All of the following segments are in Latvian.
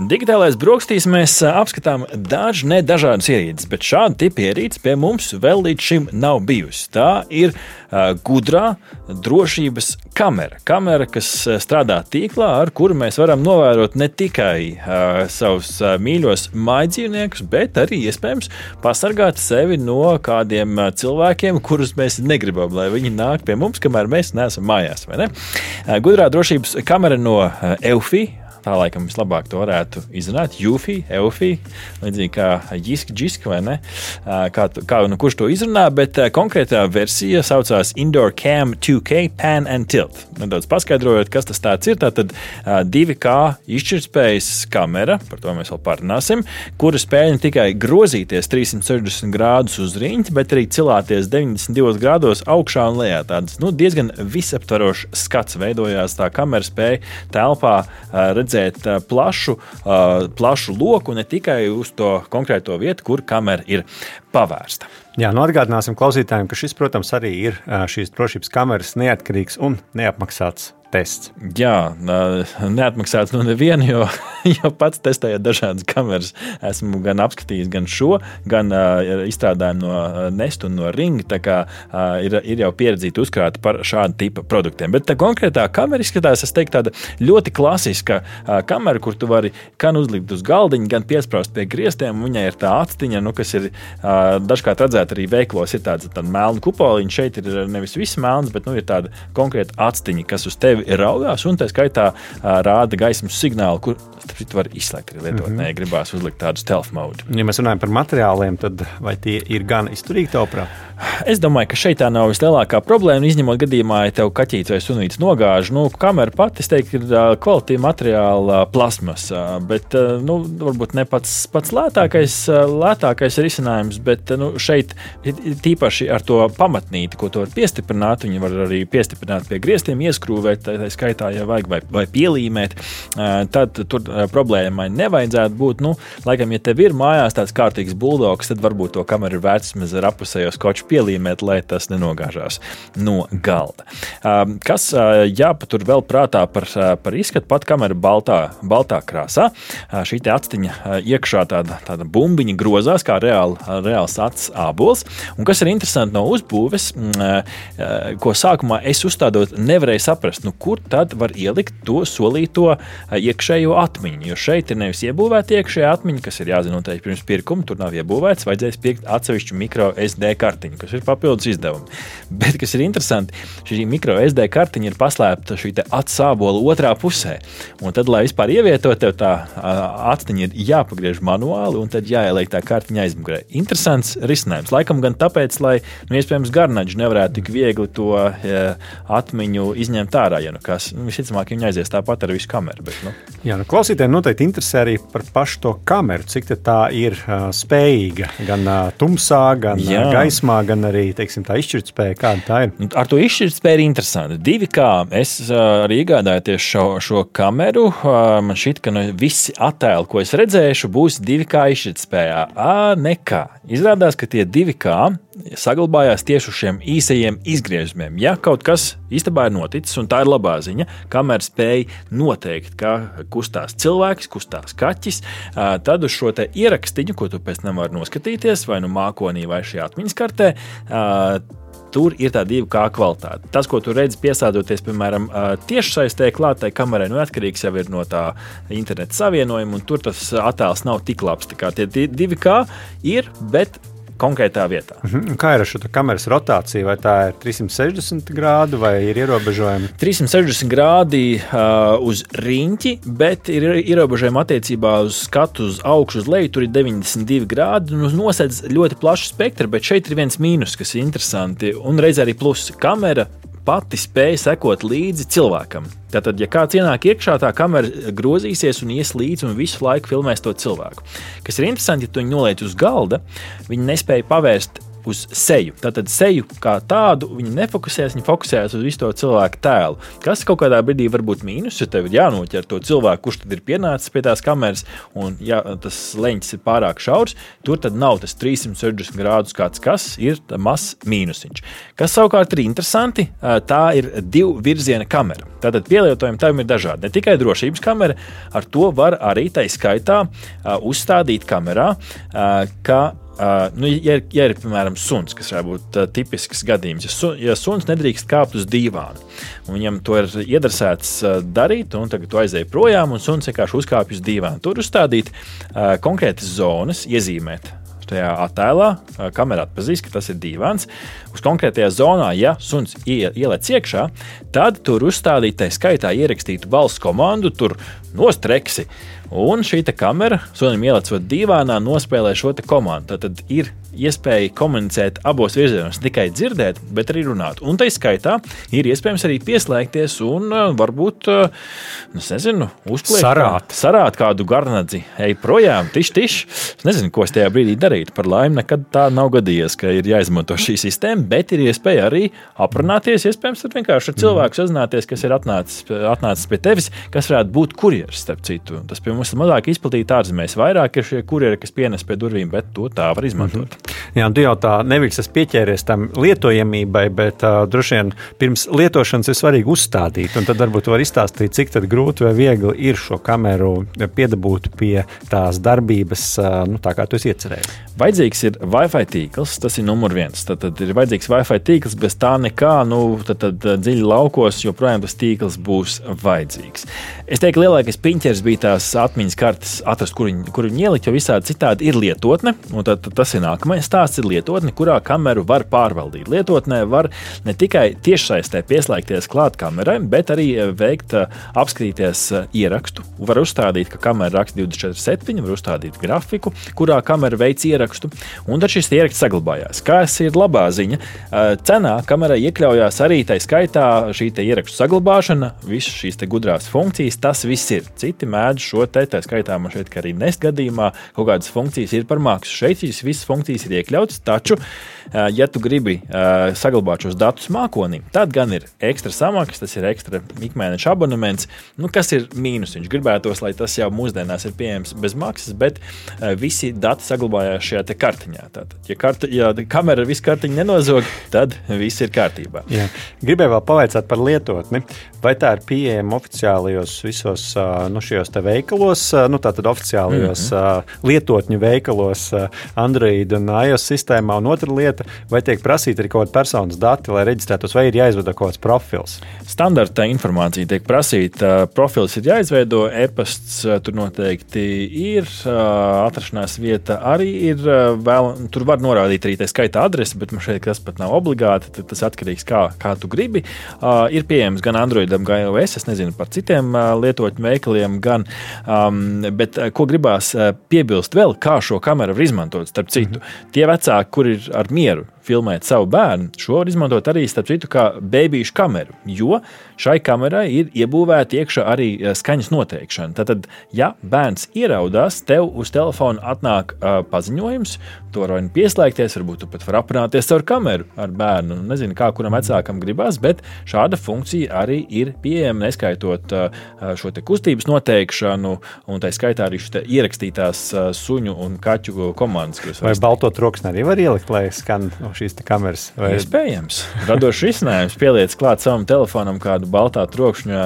Digitālais brokastīs mēs apskatām dažu ne dažādus ierīces, bet šāda tipa ierīce pie mums vēl līdz šim nav bijusi. Tā ir uh, gudrā drošības kamera. Kamera, kas strādā tīklā, ar kuru mēs varam novērot ne tikai uh, savus uh, mīļos maidzīvniekus, bet arī iespējams pasargāt sevi no kādiem cilvēkiem, kurus mēs negribam, lai viņi nāk pie mums, kamēr mēs neesam mājās. Ne? Gudrā drošības kamera no Eufī Tā laikam vislabāk to varētu izrunāt. Jūfī, Eufī, līdzīgi kā Jiska, Jiska vai ne? Kā, kā nu, kurš to izrunā, bet konkrētā versija saucās Indoor Cam 2K Pan and Tilt. Nedaudz paskaidrojot, kas tas ir. Tātad 2K izšķirtspējas kamera, par to mēs vēl parunāsim, kura spēj ne tikai grozīties 360 grādus uz riņķa, bet arī cilāties 92 grādos augšā un lejā. Tāds nu, diezgan visaptvarošs skats veidojās. Tā kamera spēja telpā redzēt redzēt plašu, plašu loku, ne tikai uz to konkrēto vietu, kur kamera ir pavērsta. Jā, nu atgādināsim klausītājiem, ka šis, protams, arī ir šīs drošības kameras neatkarīgs un neapmaksāts tests. Jā, neatmaksāts no neviena, jo, jo pats testējot dažādas kameras, esmu gan apskatījis gan šo, gan uh, izstrādājumu no Nest un no Ringa. Tā kā uh, ir, ir jau pieredzīta uzkrāta par šādu tipu produktiem. Bet tā konkrētā kamera izskatās, es teiktu, tāda ļoti klasiska uh, kamera, kur tu vari gan uzlikt uz galdiņa, gan piesprāst pie griestiem. Viņai ir tā atstiņa, nu, kas ir uh, dažkārt redzēta arī veiklos, ir tāds tā melns kupoliņš. Šeit ir nevis viss melns, bet nu, ir tāda konkrēta atstiņa, kas uz tevi tevi raugās, un tā skaitā rāda gaismas signālu, kur citu var izslēgt arī lietotnē, mm -hmm. gribās uzlikt tādu stealth mode. Ja mēs runājam par materiāliem, tad vai tie ir gan izturīgi tavuprāt? Es domāju, ka šeit tā nav vislielākā problēma. Izņemot gadījumā, ja tev kaķītis vai sunītis nogāž, nu, kamera pati, es teiktu, ir kvalitīva materiāla plasmas, bet, nu, varbūt ne pats, pats lētākais, lētākais risinājums, bet, nu, šeit tīpaši ar to pamatnīti, ko tu vari piestiprināt, viņi var arī piestiprināt pie griestiem, ieskrūvēt, tā skaitā, ja vajag, vai, vai pielīmēt, tad tur problēmai nevajadzētu būt. Nu, laikam, ja tev ir mājās tāds kārtīgs buldogs, tad varbūt to kameru ir vērts maz ar apusējo skoču pielīmēt, lai tas nenogāžās no galda. Kas jāpatur vēl prātā par, par izskatu, pat kamera baltā, baltā krāsā. Šī atstiņa iekšā tāda, tāda bumbiņa grozās kā reāli, reāls acis ābols. Un kas ir interesanti no uzbūves, ko sākumā es uzstādot, nevarēju saprast, nu, kur tad var ielikt to solīto iekšējo atmiņu. Jo šeit ir nevis iebūvēta iekšējā atmiņa, kas ir jāzina noteikti pirms pirkuma, tur nav iebūvēts, vajadzēs pirkt atsevišķu micro SD kartiņu, kas ir papildus izdevumi. Bet, kas ir interesanti, šī micro SD kartiņa ir paslēpta šī atsābola otrā pusē. Un tad, lai vispār ievietotu tā atmiņa, ir jāpagriež manuāli un tad jāieliek tā kartiņa aizmugurē. Interesants risinājums. Laikam gan tāpēc, lai, nu, iespējams, garnaģi nevarētu tik viegli to ja, atmiņu izņemt ārā, ja nu kas, nu, visticamāk, viņi aizies tāpat ar visu kameru. Bet, nu. Jā, nu, klausītājiem noteikti interesē arī par pašu to kameru, cik tā ir uh, spējīga gan uh, tumsā, gan Jā. uh, gaismā, gan arī teiksim, tā izšķirtspēja. Kāda tā ir? Ar to izšķirtspēju ir interesanti. Divi kā es uh, arī iegādājos šo, šo kameru, uh, man šķiet, ka nu, visi attēli, ko es redzēšu, būs divi kā izšķirtspējā. Ā, nekā. Izrādās, ka tie divi kā saglabājās tieši uz šiem īsajiem izgriezumiem. Ja kaut kas istabā ir noticis, un tā ir labā ziņa, kamēr spēj noteikt, kā kustās cilvēks, kustās kaķis, tad uz šo ierakstiņu, ko tu pēc tam vari noskatīties, vai nu mākonī, vai šajā atmiņas kartē, tur ir tā divu kā kvalitāte. Tas, ko tu redzi, piesādoties, piemēram, tiešsaistē klātai kamerai, nu, atkarīgs jau ir no tā interneta savienojuma, un tur tas attēls nav tik labs. Tā kā tie divi kā ir, bet konkrētā vietā. Uh -huh. Kā ir ar šo kameras rotāciju? Vai tā ir 360 grādi vai ir ierobežojumi? 360 grādi uh, uz riņķi, bet ir ierobežojumi attiecībā uz skatu uz augšu, uz leju. Tur ir 92 grādi un nosedz ļoti plašu spektru, bet šeit ir viens mīnus, kas ir interesanti. Un reizē arī plusi. Kamera pati spēja sekot līdzi cilvēkam. Tātad, ja kāds ienāk iekšā, tā kamera grozīsies un ies līdzi un visu laiku filmēs to cilvēku. Kas ir interesanti, ja tu viņu noliec uz galda, viņi nespēja pavērst uz seju. Tātad seju kā tādu viņi nefokusēs, viņi fokusēs uz visu to cilvēku tēlu. Kas kaut kādā brīdī var būt mīnus, ja tev ir jānoķer to cilvēku, kurš tad ir pienācis pie tās kameras, un ja tas leņķis ir pārāk šaurs, tur tad nav tas 360 grādus kāds, kas ir mazs mīnusiņš. Kas savukārt ir interesanti, tā ir divu virziena kamera. Tātad pielietojumi tam ir dažādi. Ne tikai drošības kamera, ar to var arī tā skaitā uzstādīt kamerā, ka Uh, nu, ja, ir, ja ir, piemēram, suns, kas var būt uh, tipisks gadījums, ja, su, ja suns nedrīkst kāpt uz dīvāna, un viņam to ir iedrasēts uh, darīt, un tagad tu aizēji projām, un suns vienkārši uzkāpj uz dīvāna. Tur uzstādīt uh, konkrētas zonas, iezīmēt tajā attēlā kamera atpazīst, ka tas ir dīvains. Uz konkrētajā zonā, ja suns ielēc iekšā, tad tur uzstādīt, tā skaitā ierakstītu balss komandu, tur nostreksi. Un šī kamera, sunim ielicot dīvānā, nospēlē šo komandu. Tad ir iespēja komunicēt abos virzienos, ne tikai dzirdēt, bet arī runāt. Un tā izskaitā ir iespējams arī pieslēgties un uh, varbūt, uh, nu, nezinu, uzplēst sarāt. sarāt kādu garnadzi, ej projām, tiš, tiš. Es nezinu, ko es tajā brīdī darītu. Par laimi, nekad tā nav gadījies, ka ir jāizmanto šī sistēma, bet ir iespēja arī aprunāties, iespējams, ar vienkārši ar cilvēku sazināties, kas ir atnācis, atnācis pie tevis, kas varētu būt kurjeris, starp citu. Tas pie mums ir mazāk izplatīts ārzemēs. Vairāk ir šie kurjeri, kas pienes pie durvīm, bet to tā var izmantot. Mm -hmm. Jā, tu jau tā nevis esi pieķēries tam lietojamībai, bet uh, droši vien pirms lietošanas ir svarīgi uzstādīt. Tad varbūt var izstāstīt, cik grūti vai viegli ir šo kameru piedabūt pie tās darbības, uh, nu, tā kā tu esi iecerējis. Vajadzīgs ir Wi-Fi tīkls, tas ir numur viens. Tad, tad ir vajadzīgs Wi-Fi tīkls, bez tā nekā, nu, tad, tad dziļi laukos joprojām tas tīkls būs vajadzīgs. Es teiktu, lielākais piņķers bija tās atmiņas kartes, atrast, kur viņi, kur viņi ielikt, jo visādi citādi ir lietotne, un tad, tad tas ir nākamais stāsts ir lietotne, kurā kameru var pārvaldīt. Lietotnē var ne tikai tiešsaistē pieslēgties klāt kamerai, bet arī eh, veikt eh, apskatīties eh, ierakstu. Var uzstādīt, ka kamera raksta 24,7, var uzstādīt grafiku, kurā kamera veic ierakstu, un tad šis ieraksts saglabājās. Kas ir labā ziņa? Cenā kamerai iekļaujās arī tā skaitā šī ierakstu saglabāšana, visas šīs gudrās funkcijas, tas viss ir. Citi mēdz šo te, tā skaitā man šeit, arī nest gadījumā kaut kādas funkcijas ir par maksu. Šeit šīs visas funkcijas ir iekļauts. Taču, ja tu gribi saglabāt šos datus mākonī, tad gan ir ekstra samaksa, tas ir ekstra ikmēneša abonements, nu, kas ir mīnus. Viņš gribētos, lai tas jau mūsdienās ir pieejams bez maksas, bet visi dati saglabājās šajā kartiņā. Tātad, ja, karta, ja kamera visu kartiņu nenozog, tad viss ir kārtībā. Jā. Gribēju vēl pavaicāt par lietotni. Vai tā ir pieejama oficiālajos visos nu, šajos veikalos, nu, tātad oficiālajos mm -hmm. lietotņu veikalos, Android un iOS sistēmā? Un otra lieta, vai tiek prasīta arī kaut kāda personas dati, lai reģistrētos, vai ir jāizveido kaut kāds profils? Standarta informācija tiek prasīta, profils ir jāizveido, e-pasts tur noteikti ir, atrašanās vieta arī ir. Vēl, tur var norādīt arī tā skaita adresi, bet man šeit tas pat nav obligāti. Tas atkarīgs kā, kā tu gribi. Ir pieejams gan Android Androidam, gan iOS. Es nezinu par citiem lietotņu veikaliem, gan, um, bet ko gribās piebilst vēl, kā šo kameru var izmantot. Starp citu, mm -hmm. Tie vecāki, kur ir ar mieru filmēt savu bērnu, šo var izmantot arī, starp citu, kā bērnu kameru. Jo šai kamerai ir iebūvēta iekšā arī eh, skaņas noteikšana. Tad, ja bērns ieraudās, tev uz telefona atnāk uh, paziņojums, to var pieslēgties, varbūt pat var aprunāties ar kameru ar bērnu. Nezinu, kā kuram vecākam gribās, bet šāda funkcija arī ir pieejama, neskaitot uh, šo kustības noteikšanu, un tā skaitā arī ierakstītās uh, suņu un kaķu komandas. Vai balto troksni arī var ielikt, lai skan no šīs kameras? Vai... Iespējams. Radošs risinājums pieliec klāt savam telefonam kādu baltā trokšņa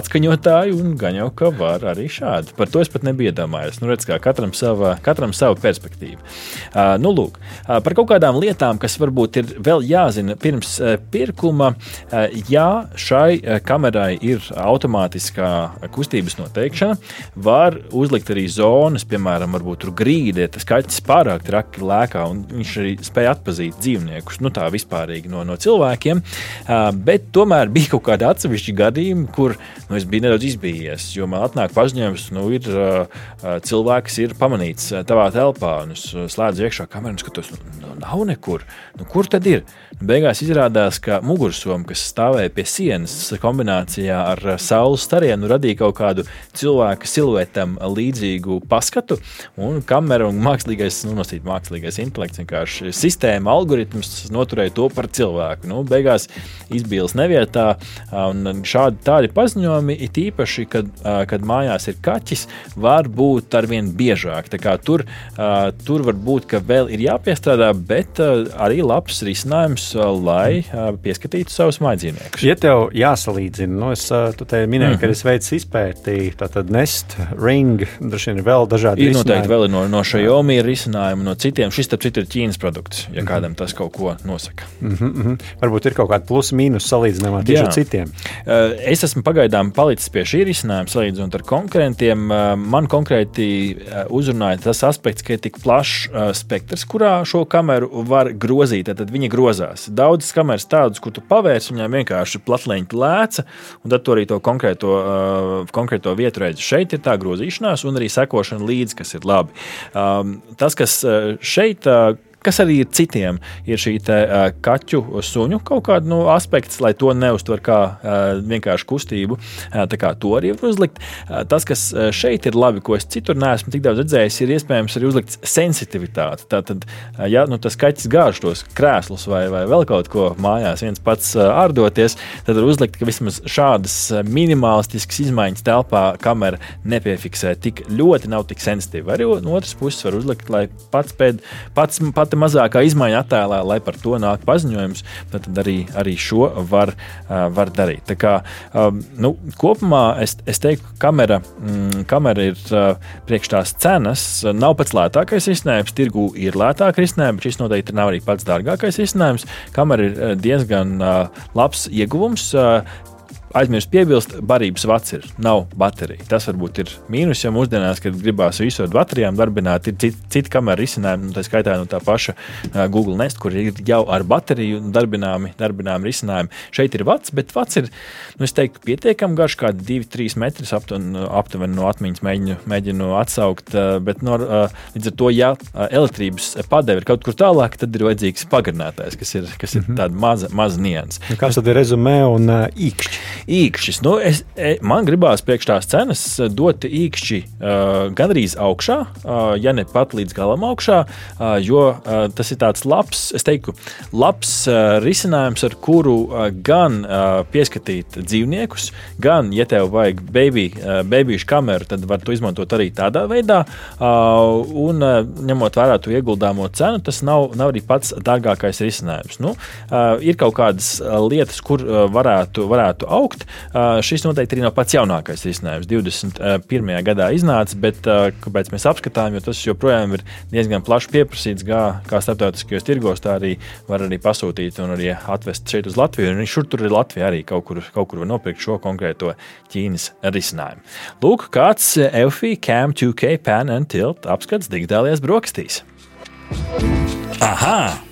atskaņotāju, un gan jau ka var arī šādi. Par to es pat nebiju iedomājies. Nu, redz, kā katram sava, katram sava perspektīva. Uh, nu, lūk, uh, par kaut kādām lietām, kas varbūt ir vēl jāzina pirms uh, pirkuma, uh, ja šai uh, kamerai ir automātiskā kustības noteikšana, var uzlikt arī zonas, piemēram, varbūt tur grīdē, tas kaķis pārāk traki lēkā, un viņš arī spēja atpazīt dzīvniekus, nu tā vispārīgi no, no cilvēkiem, bet tomēr bija kaut kādi atsevišķi gadījumi, kur nu, es biju nedaudz izbījies. Jo man atnāk paziņojums, ka nu, ir, cilvēks ir pamanīts tavā telpā, un es slēdzu iekšā kameru un skatos, nu, nu, nav nekur. Nu, kur tad ir? Nu, beigās izrādās, ka mugursoma, kas stāvēja pie sienas, kombinācijā ar saules starienu, radīja kaut kādu cilvēka siluetam līdzīgu paskatu, un kamera un mākslīgais, nu, nosīt mākslīgais intelekts vienkārši sistēma sistēma, algoritms noturēja to par cilvēku. Nu, beigās izbīles nevietā, un šādi tādi paziņojumi, it īpaši, kad, kad mājās ir kaķis, var būt arvien biežāk. Tur, tur var būt, ka vēl ir jāpiestrādā, bet arī labs risinājums, lai pieskatītu savus mājdzīvniekus. Ja tev jāsalīdzina, nu es te minēju, mm -hmm. ka mhm. es veicu izpēti, tad Nest, Ring, droši vien ir vēl dažādi. Ir noteikti vēl no, no Xiaomi ir risinājumi, no citiem. Šis, starp citu, ir Ķīnas produkts, ja mm -hmm. kādam tas kaut ko nosaka. Mm -hmm. Varbūt ir kaut kāda plusa mīnus salīdzinājumā tieši ar citiem. Es esmu pagaidām palicis pie šī risinājuma, salīdzinot ar konkurentiem. Man konkrēti uzrunāja tas aspekts, ka ir tik plašs spektrs, kurā šo kameru var grozīt. Tad viņi grozās. Daudzas kameras tādas, kur tu pavērsi, viņām vienkārši platleņķa lēca, un tad tu arī to konkrēto, konkrēto vietu redzi. Šeit ir tā grozīšanās un arī sekošana līdzi, kas ir labi. Tas, kas šeit kas arī ir citiem, ir šī te, uh, kaķu suņu kaut kāda nu, aspekts, lai to neuztver kā uh, vienkārši kustību. Uh, tā kā to arī var uzlikt. Uh, tas, kas šeit ir labi, ko es citur neesmu tik daudz redzējis, ir iespējams arī uzlikt sensitivitāti. Tātad, uh, ja nu, tas kaķis gāž tos krēslus vai, vai vēl kaut ko mājās, viens pats uh, ārdoties, tad var uzlikt, vismaz šādas minimalistiskas izmaiņas telpā kamera nepiefiksē tik ļoti, nav tik sensitīva. Arī no otras puses var uzlikt, lai pats pēc pats, pats pati mazākā izmaiņa attēlā, lai par to nāk paziņojums, tad arī, arī šo var, var darīt. Tā kā, nu, kopumā es, es teiktu, ka kamera, mm, kamera ir priekš tās cenas. Nav pats lētākais risinājums, tirgu ir lētāk risinājums, bet šis noteikti nav arī pats dārgākais risinājums. Kamera ir diezgan labs ieguvums aizmirst piebilst, barības vats ir, nav baterija. Tas varbūt ir mīnus, ja mūsdienās, kad gribās visu ar baterijām darbināt, ir citi, citi kameru risinājumi, nu, tā skaitā no tā paša Google Nest, kur ir jau ar bateriju darbināmi, darbināmi risinājumi. Šeit ir vats, bet vats ir, nu, es teiktu, pietiekami garš, kā 2-3 metrus aptuveni, aptuveni no atmiņas mēģinu, mēģinu atsaukt, bet no, līdz ar to, ja elektrības padeve ir kaut kur tālāk, tad ir vajadzīgs pagarinātājs, kas ir, kas ir mm -hmm. tāda maza, maza nianses. Kāds tad ir rezumē un īkšķi? Īkšķis. Nu, es, e, man gribās priekš tās cenas dot īkšķi uh, gandrīz augšā, uh, ja ne pat līdz galam augšā, uh, jo uh, tas ir tāds labs, es teiktu, labs uh, risinājums, ar kuru uh, gan uh, pieskatīt dzīvniekus, gan, ja tev vajag baby, uh, babīšu kameru, tad var to izmantot arī tādā veidā. Uh, un uh, ņemot vērā to ieguldāmo cenu, tas nav, nav arī pats dārgākais risinājums. Nu, uh, ir kaut kādas lietas, kur uh, varētu, varētu augt augt. Šis noteikti arī nav pats jaunākais risinājums. 21. gadā iznāca, bet kāpēc mēs apskatām, jo tas joprojām ir diezgan plaši pieprasīts, kā, kā starptautiskajos tirgos, tā arī var arī pasūtīt un arī atvest šeit uz Latviju. Un šur tur ir Latvija arī kaut kur, kaut kur var nopirkt šo konkrēto Ķīnas risinājumu. Lūk, kāds EFI Cam 2K Pan and Tilt apskats digitālajās brokastīs. Aha!